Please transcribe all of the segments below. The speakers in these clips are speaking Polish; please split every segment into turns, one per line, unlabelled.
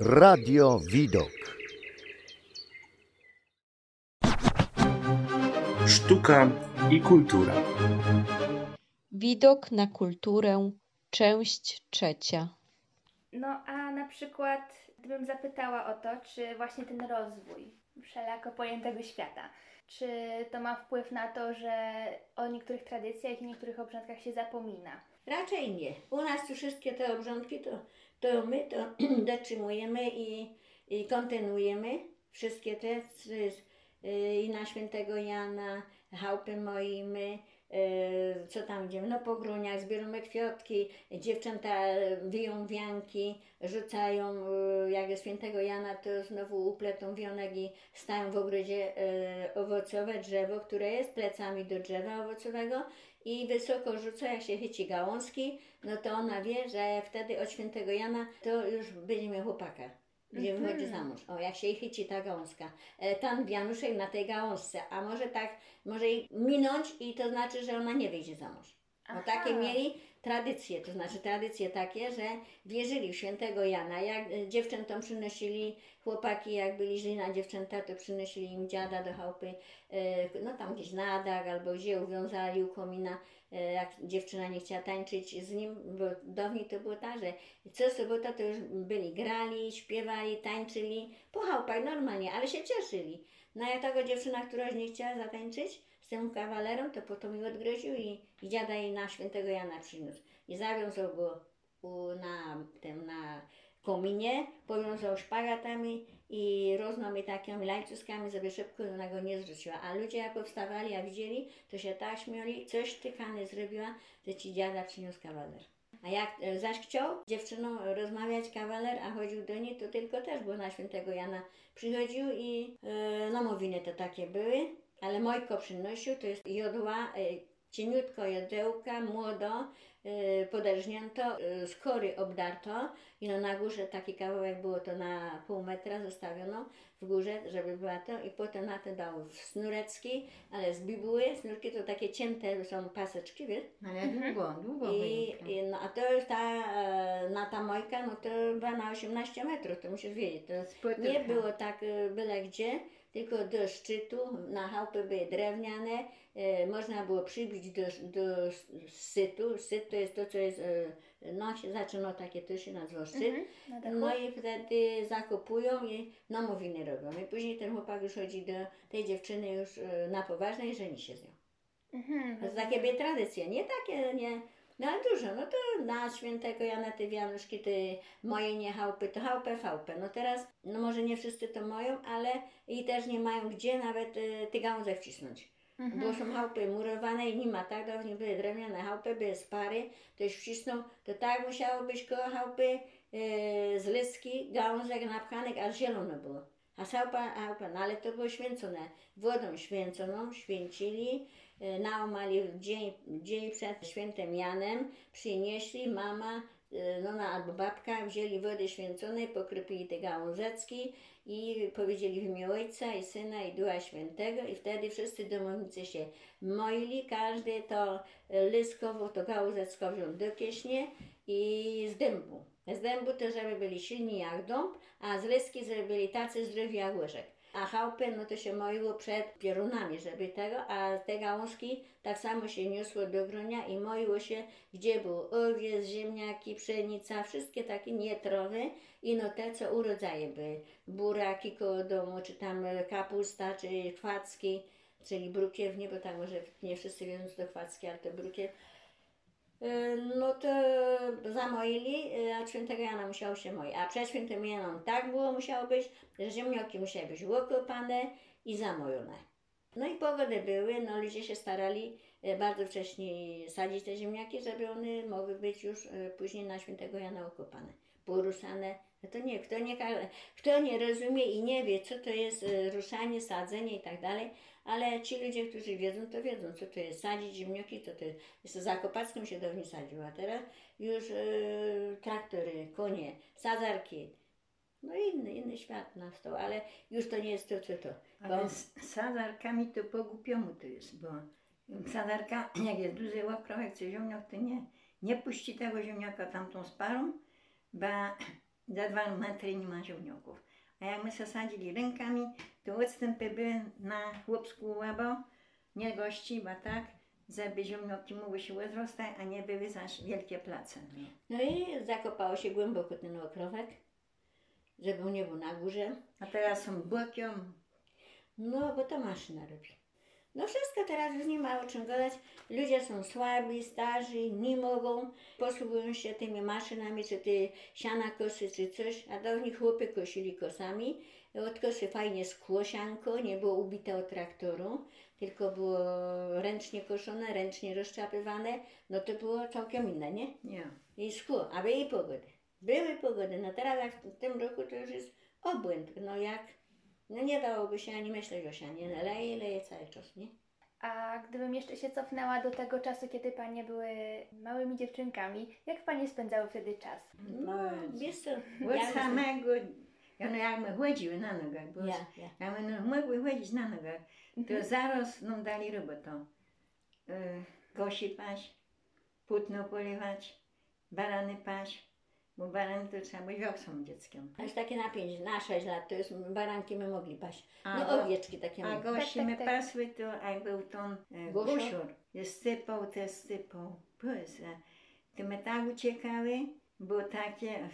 Radio Widok.
Sztuka i kultura.
Widok na kulturę, część trzecia.
No a na przykład, gdybym zapytała o to, czy właśnie ten rozwój wszelako pojętego świata, czy to ma wpływ na to, że o niektórych tradycjach i niektórych obrządkach się zapomina?
Raczej nie. U nas wszystkie te obrządki, to, to my to dotrzymujemy i, i kontynuujemy. Wszystkie te y, i na świętego Jana, chałupy moimy, y, co tam idziemy, no po gruniach, zbieramy kwiatki, dziewczęta wiją wianki, rzucają, y, jak jest świętego Jana, to znowu upletą wionek i stają w ogrodzie owocowe drzewo, które jest plecami do drzewa owocowego i wysoko rzuca, jak się chyci gałązki, no to ona wie, że wtedy od świętego Jana to już będzie miał chłopaka. Gdzie
Mhm.
wychodzi za mąż. O, jak się jej chyci ta gałązka. E, Tam wianuszek na tej gałązce, a może tak, może jej minąć i to znaczy, że ona nie wyjdzie za mąż. Bo
Aha.
takie mieli tradycje, to znaczy tradycje takie, że wierzyli w świętego Jana. Jak e, dziewczętom przynosili, chłopaki jak byli źli na dziewczęta, to przynosili im dziada do chałupy, e, no tam gdzieś na dach albo gdzie uwiązali u komina, e, jak dziewczyna nie chciała tańczyć z nim, bo dawniej to było tak, że co sobota to już byli, grali, śpiewali, tańczyli, po chałupach normalnie, ale się cieszyli. No jak taka dziewczyna, która już nie chciała zatańczyć z tym kawalerem, to potem ją odgroził i, i dziada jej na świętego Jana przyniósł. I zawiązał go u, na tym, na kominie, powiązał szpagatami i różnymi takimi lajcuskami, żeby szybko ona go nie zwróciła. A ludzie jak powstawali, jak widzieli, to się tak śmiali, coś tykany zrobiła, że ci dziada przyniósł kawaler. A jak e, zaś chciał dziewczyną rozmawiać kawaler, a chodził do niej, to tylko też, bo na świętego Jana przychodził i e, no mowiny to takie były, ale Mojko przynosił, to jest jodła, e, cieniutko jodełka, młodo, e, poderżnięto, e, z kory obdarto i no na górze taki kawałek było to na pół metra zostawiono w górze, żeby była to i potem na to dał snurecki, ale z bibuły, snurki to takie cięte są paseczki, wiesz?
Ale
Mhm.
długo, długo
I, i, no, a to już ta, na ta mojka, no to była na 18 metrów, to musisz wiedzieć. To nie było tak byle gdzie, tylko do szczytu, na chałupy były drewniane, e, można było przybić do, do sytu. Syt to jest to, co jest, e, no się zaczyna takie, to się nazywa syt.
Mhm, na dachu.
No i wtedy zakopują i namowiny robią. I później ten chłopak już chodzi do tej dziewczyny już e, na poważne i żeni się z nią.
Mhm,
To jest takie były tradycje, nie takie, nie, no ale dużo, no to na świętego Jana te wianuszki, te moje nie chałupy, to chałupę, fałpę. No teraz, no może nie wszyscy to mają, ale i też nie mają gdzie nawet y, ty gałązek wcisnąć.
Mhm.
Bo są chałupy murowane i nie ma tak, dawniej były drewniane chałupy, były z pary, to już wcisnął, to tak musiało być koło chałupy y, z lyski, gałązek napchanek, aż zielono było. A chałupa, chałupa, no ale to było święcone, wodą święconą, święcili, y, naomali dzień, dzień przed świętym Janem, przynieśli, mama, nona albo babka wzięli wody święconej, pokrypili te gałązeczki i powiedzieli w imię Ojca i Syna i Ducha Świętego i wtedy wszyscy domownicy się moili, każdy to lyskowo, to gałązecko wziął do kieśnie i z dębu. Z dębu to żeby byli silni jak dąb, a z lyski byli tacy zdrowi jak łyżek. A chałupy, no to się moiło przed piorunami, żeby tego, a te gałązki tak samo się niosło do gronia i moiło się, gdzie był owiec, ziemniaki, pszenica, wszystkie takie nietrowy i no te, co urodzaje były. Buraki koło domu, czy tam kapusta, czy chwacki, czyli brukiewnie, bo tam może nie wszyscy wiedzą, co to chwacki, ale to brukiew. E, No to zamoili, e, a świętego Jana musiało się moić. A przed świętym Janem tak było, musiało być, że ziemnioki musiały być łokopane i zamojone. No i pogody były, no ludzie się starali bardzo wcześnie sadzić te ziemniaki, żeby one mogły być już e, później na świętego Jana okopane, porusane. No to nie, kto nie, kto nie rozumie i nie wie, co to jest e, ruszanie, sadzenie i tak dalej, ale ci ludzie, którzy wiedzą, to wiedzą, co to jest sadzić ziemniaki, to to jest za Kopacką się dawniej sadziło, a teraz już e, traktory, konie, sadzarki, no inny, inny świat nastał, ale już to nie jest to, co to.
Ale
Bo,
z sadarkami to po głupiemu to jest, bo sadarka, jak jest duży jak chce ziemniak, to nie, nie puści tego ziemniaka tamtą sparą, bo za dwa metry nie ma ziemniaków. A jak my zasadzili rękami, to odstępy były na chłopsku łabo, nie gości, bo tak, żeby ziemnioki mogły się rozrostać, a nie były zaś wielkie place. No.
No i zakopało się głęboko ten okrowek, żeby nie był na górze.
A teraz są bokiem,
No, bo to maszyna robi. No wszystko teraz już nie ma o czym gadać. Ludzie są słabi, starzy, nie mogą. Posługują się tymi maszynami, czy ty siana kosy, czy coś. A dawniej chłopy kosili kosami. Od kosy fajnie skło sianko, nie było ubite od traktoru, tylko było ręcznie koszone, ręcznie rozczapywane. No to było całkiem inne, nie?
nie.
I szkło, a były pogody. Były pogody. No teraz jak w tym roku to już jest obłęd. No jak, no nie dałoby się ani myśleć o sianie. No leje, leje cały czas, nie?
A gdybym jeszcze się cofnęła do tego czasu, kiedy panie były małymi dziewczynkami, jak panie spędzały wtedy czas?
No, wiesz co,
Od
ja
samego, ja, no jak my chodziły na nogach, bo
Ja, ja.
no, mogły chodzić na nogach, to zaraz nam dali robotę. Y, kosi paść, płótno polewać, barany paść, bo barany to trzeba być wiosą dzieckiem.
Jest takie na pięć, na sześć lat, to jest baranki my mogli paść.
A
No
go-
owieczki takie
A
mamy.
gości
tak,
my
tak.
pasły, to jak był ton e,
Gosior?
gosior, jest sypał, te sypał, Boże. To my tak uciekały, bo takie,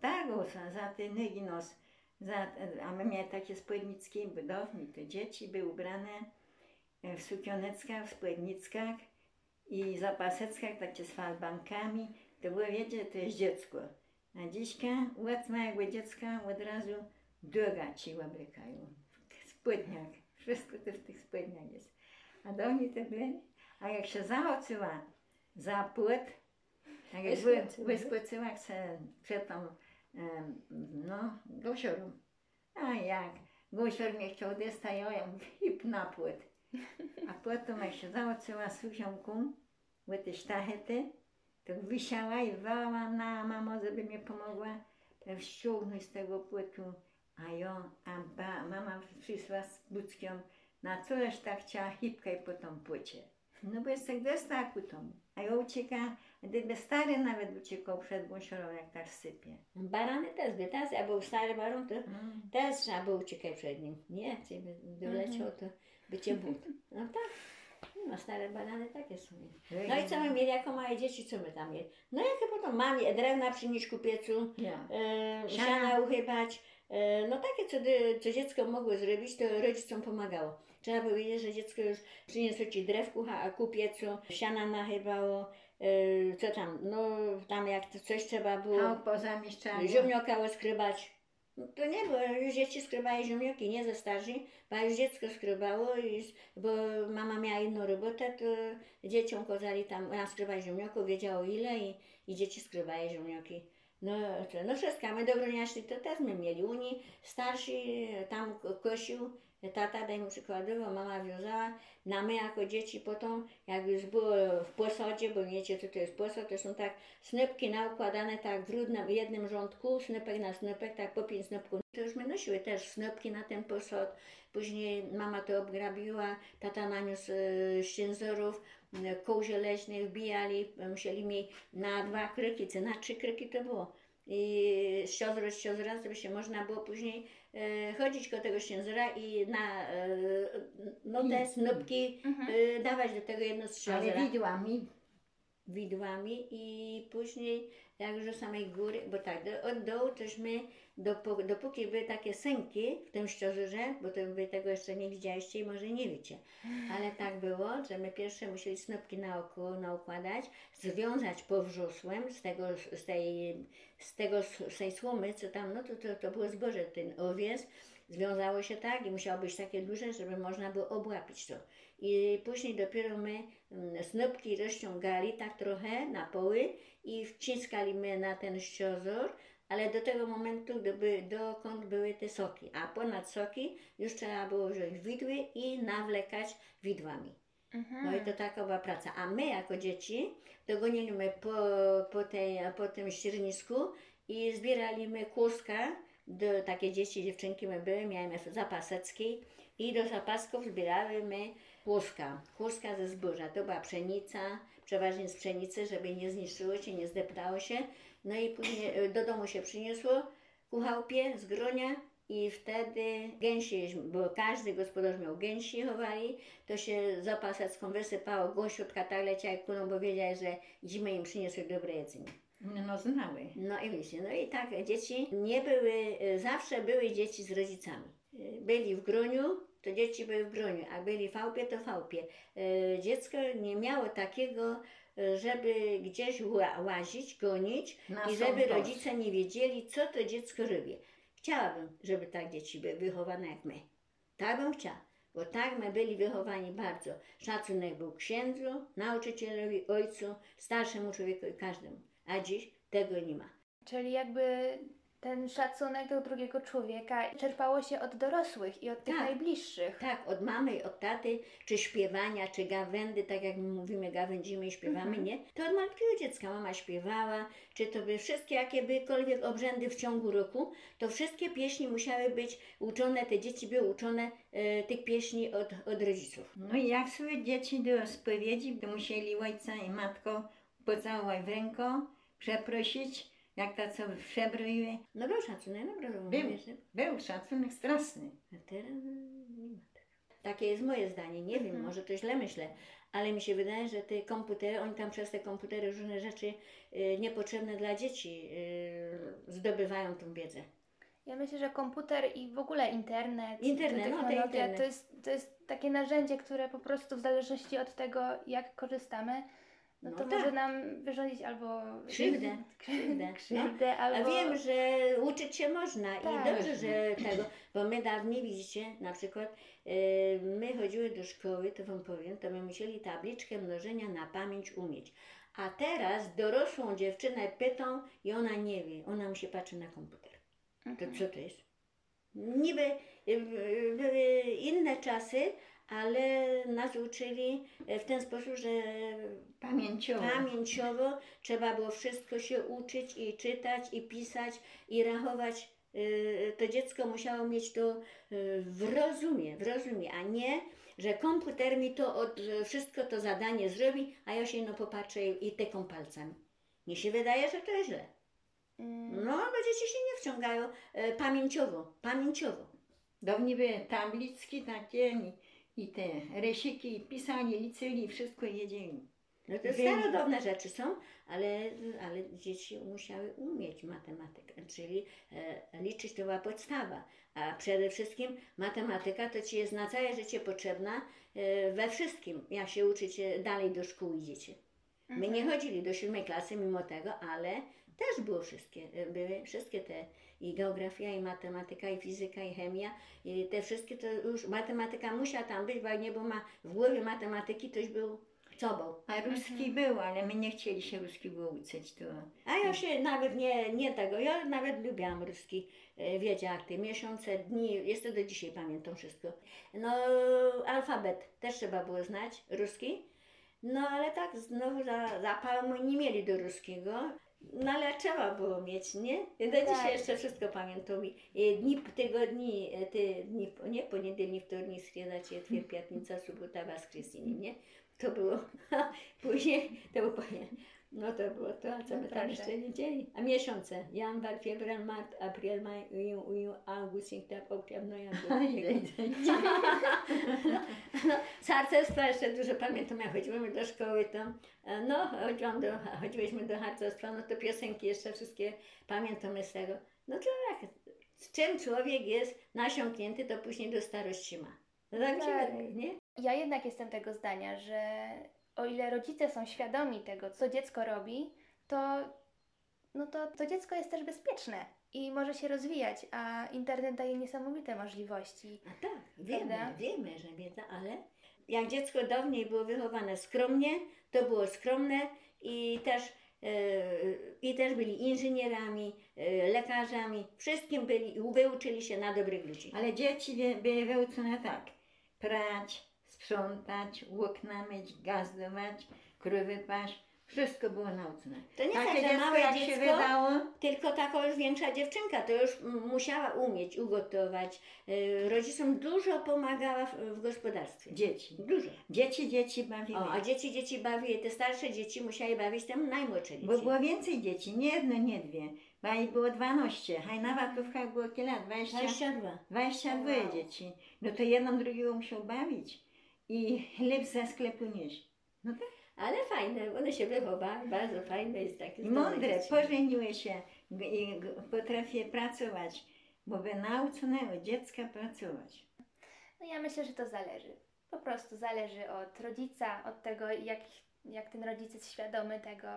tak za, za te nos, za, a my mieli takie spódniczki, budowni, to dzieci były ubrane e, w sukioneckach, w spódniczkach i zapaseckach, takie z falbankami, to było, wiecie, to jest dziecko. A dziśka, ład małego dziecka od razu droga ci łabrykają. W spodniach. Wszystko to w tych spodniach jest. A do mnie to byli. A jak się zaocyła za płot, tak jak wy-
Wyskoczyła.
przed tą, em, no, gosiorą. A jak? Gosior mnie chciał dostać, ja hip na płot. A potem jak się zaocyła susiąką, w te sztachety, to wysiała i wołała na mamo, żeby mi pomogła e, ściągnąć z tego płytu. A ja, a ba, mama przyszła z buckiem, na coleż tak chciała hipkaj po tą płycie. No bo jest tak dostała ku tomu. A ja ucieka, gdyby stary nawet uciekał przed gąsiorą, jak tak sypie.
Barany też by, teraz jak był stary baron, to też trzeba było uciekać przed nim. Nie, ciebie doleciał, to by cię but. No tak. No stare banany takie są. No i co my mieli jako małe dzieci, co my tam mieli? No jakie potem mamie drewna przynieść ku piecu,
Ja.
e,
Siana.
siana uchybać. E, no takie, co, dy- co dziecko mogło zrobić, to rodzicom pomagało. Trzeba powiedzieć, że dziecko już przyniosło ci drewku, a ku piecu, siana nachybało, e, co tam, no tam jak to coś trzeba było,
pozamieszczany.
ziemnioka oskrybać. No to nie, bo już dzieci skrybały ziemnioki, nie ze starzy, bo już dziecko skrybało, i, bo mama miała inną robotę, to dzieciom kazali tam naskrybać ziemnioków, wiedziało ile i, i dzieci skrybały ziemnioki. No, to, no wszystko, my dobroniaśli to też my mieli. Uni starsi tam ko- kosił, tata daj mu przykładowo, mama wiązała, na my jako dzieci potem, jak już było w posadzie, bo wiecie co to jest posad, to są tak snopki naukładane tak w jednym rządku, snopek na snopek, tak po pięć snopków. To już my nosiły też snopki na ten posad. Później mama to obgrabiła, tata naniósł koł leśnych wbijali, e, musieli mieć na dwa kryki, czy na trzy kryki to było. I ciozra, z ciozra, żeby się można było później chodzić koło tego ciężara i na e, no te snopki e, dawać do tego jedno z
Ale widłami.
Widłami i później jak już do samej góry, bo tak, do, od dołu tośmy, dopo, dopóki były takie sęki w tym szczozurze, bo to wy tego jeszcze nie widzieliście i może nie wiecie, ale tak było, że my pierwsze musieli snopki na oko naukładać, związać powrzosłem z tego, z tej, z tego, z tej słomy, co tam, no to, to, to było zboże, ten owiec, związało się tak i musiało być takie duże, żeby można było obłapić to. I później dopiero my mm, snopki rozciągali tak trochę na poły i wciskali my na ten ściozor, ale do tego momentu, gdyby, dokąd były te soki. A ponad soki już trzeba było wziąć widły i nawlekać widłami. No i to taka była praca. A my jako dzieci to goniliśmy po, po, tej, po tym ściernisku i zbieraliśmy kłuska. Do, takie dzieci, dziewczynki my były, miałem zapasecki i do zapasków zbierałyśmy kłuska. Kłuska ze zboża. To była pszenica, przeważnie z pszenicy, żeby nie zniszczyło się, nie zdeptało się. No i później e, do domu się przyniosło, ku chałupie z gronia i wtedy gęsi, bo każdy gospodarz miał gęsi chowali, to się za pasecką wysypało, gąsiutka tak leciała jak kulą, bo wiedziała, że zimę im przyniosły dobre jedzenie.
No znały.
No i wiecie, no i tak dzieci nie były, e, zawsze były dzieci z rodzicami. E, Byli w groniu, to dzieci były w groniu, a byli w fałpie, to w fałpie. E, Dziecko nie miało takiego, e, żeby gdzieś ła- łazić, gonić
Na
i żeby
dos.
rodzice nie wiedzieli, co to dziecko robi. Chciałabym, żeby tak dzieci były wychowane jak my. Tak bym chciała, bo tak my byli wychowani bardzo. Szacunek był księdzu, nauczycielowi, ojcu, starszemu człowiekowi, każdemu. A dziś tego nie ma.
Czyli jakby ten szacunek do drugiego człowieka czerpało się od dorosłych i od tych
Tak.
najbliższych.
Tak, od mamy i od taty, czy śpiewania, czy gawędy, tak jak my mówimy, gawędzimy i śpiewamy,
Mhm.
nie? To od malutkiego dziecka mama śpiewała, czy to by wszystkie jakie bykolwiek obrzędy w ciągu roku, to wszystkie pieśni musiały być uczone, te dzieci były uczone e, tych pieśni od, od rodziców.
No i jak szły dzieci do spowiedzi, to musieli ojca i matko pocałować w rękę, przeprosić, jak ta co przebroiły.
No był szacunek, naprawdę
Był.
mówię, że...
Był szacunek straszny.
A teraz nie ma tego. Takie jest moje zdanie, nie wiem,
Mhm.
może to źle myślę, ale mi się wydaje, że te komputery, oni tam przez te komputery różne rzeczy y, niepotrzebne dla dzieci y, zdobywają tą wiedzę.
Ja myślę, że komputer i w ogóle internet,
Internet, no, to
technologia
internet.
to, jest, to jest takie narzędzie, które po prostu w zależności od tego, jak korzystamy, no,
No
to
tak.
może nam wyrządzić albo
Krzywdę, krzywdę,
krzywdę
A
albo...
wiem, że uczyć się można
Tak.
i dobrze, że tego, bo my dawniej, widzicie, na przykład y, my chodziły do szkoły, to wam powiem, to my musieli tabliczkę mnożenia na pamięć umieć. A teraz dorosłą dziewczynę pytą i ona nie wie, ona musi patrzeć na komputer. To
Mhm.
co to jest? Niby y, y, były inne czasy, ale nas uczyli w ten sposób, że
Pamięciowo.
pamięciowo trzeba było wszystko się uczyć i czytać i pisać i rachować. Y, To dziecko musiało mieć to y, w rozumie, w rozumie, a nie, że komputer mi to od, wszystko to zadanie zrobi, a ja się no popatrzę i, tyką palcami. Mi się wydaje, że to jest źle.
Mm,
No, bo dzieci się nie wciągają e, pamięciowo, pamięciowo.
Dawniej były tabliczki takie i, te rysiki i liczyli i wszystko jedzieli.
No to
Wiem.
starodawne rzeczy są, ale, ale dzieci musiały umieć matematykę, czyli e, liczyć to była podstawa. A przede wszystkim matematyka to ci jest na całe życie potrzebna e, we wszystkim, jak się uczycie dalej do szkół idziecie. My nie chodzili do siódmej klasy mimo tego, ale też było wszystkie, e, były wszystkie te i geografia, i matematyka, i fizyka, i chemia, i te wszystkie to już matematyka musiała tam być, bo jak nie było ma w głowie matematyki, toś był cobą.
A ruski był, ale my nie chcieli się ruskiego uczyć. To...
A ja się nawet nie, nie tego, ja nawet lubiłam ruski, e, wiedziałam te miesiące, dni, jeszcze do dzisiaj pamiętam wszystko. No, alfabet też trzeba było znać, ruski, no ale tak znowu za, zapału nie mieli do ruskiego, no ale trzeba było mieć, nie? Ja
do
dzisiaj jeszcze wszystko pamiętam. Dni, tygodni, ty, dni, nie, poniedzielnik, wtornik, środa, czwartek, piątnica, sobota, woskresenie, nie? To było, później, to było, no to było to, co
No
my tam jeszcze nie dzieli. A miesiące, januar, februar, mart, april, maj, juń, juń, august, september, oktober, november. No, z harcerstwa jeszcze dużo pamiętam, jak chodziłyśmy do szkoły, to e, no, chodziłam do, chodziłyśmy do harcerstwa, no to piosenki jeszcze wszystkie pamiętamy z tego. No to jak, z czym człowiek jest nasiąknięty, to później do starości ma. No tak
Tak.
nie?
Ja jednak jestem tego zdania, że o ile rodzice są świadomi tego, co dziecko robi, to, no to, to dziecko jest też bezpieczne i może się rozwijać, a internet daje niesamowite możliwości.
A tak, wiemy,
Prawda?
wiemy, że wiedza, ale jak dziecko dawniej było wychowane skromnie, to było skromne i też, e, i też byli inżynierami, e, lekarzami, wszystkim byli i wyuczyli się na dobrych ludzi.
Ale dzieci wie- były wyuczone tak. Prać, sprzątać, okna myć, gazdować, krowy paść, Wszystko było nauczone.
To nie
Takie
tak, że
dziecko
małe
jak się
dziecko,
wydało,
tylko taka już większa dziewczynka, to już musiała umieć ugotować. Y, Rodzicom dużo pomagała w, w gospodarstwie.
dzieci.
Dużo.
Dzieci, dzieci bawiły.
O, a dzieci, dzieci bawiły, te starsze dzieci musiały bawić tam najmłodsze dzieci.
Bo było więcej dzieci, nie jedno, nie dwie. Bo ich było 12, a na Watówkach było ile? 20,
22.
22
Wow.
dzieci. No to jedną drugiego musiał bawić i chleb ze sklepu nieść.
Ale fajne, one się wychowały, bardzo fajne jest takie.
Mądre, pożeniły się i potrafię pracować, bo by nauczone od dziecka pracować.
No ja myślę, że to zależy. Po prostu zależy od rodzica, od tego, jak, jak ten rodzic jest świadomy tego,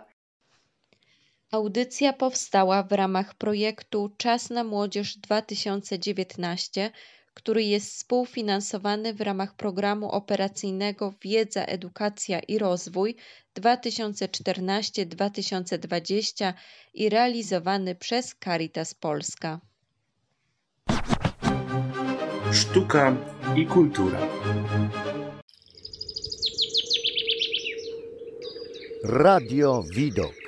Audycja powstała w ramach projektu Czas na Młodzież 2019, który jest współfinansowany w ramach programu operacyjnego Wiedza, Edukacja i Rozwój 2014-2020 i realizowany przez Caritas Polska.
Sztuka i kultura.
Radio Widok.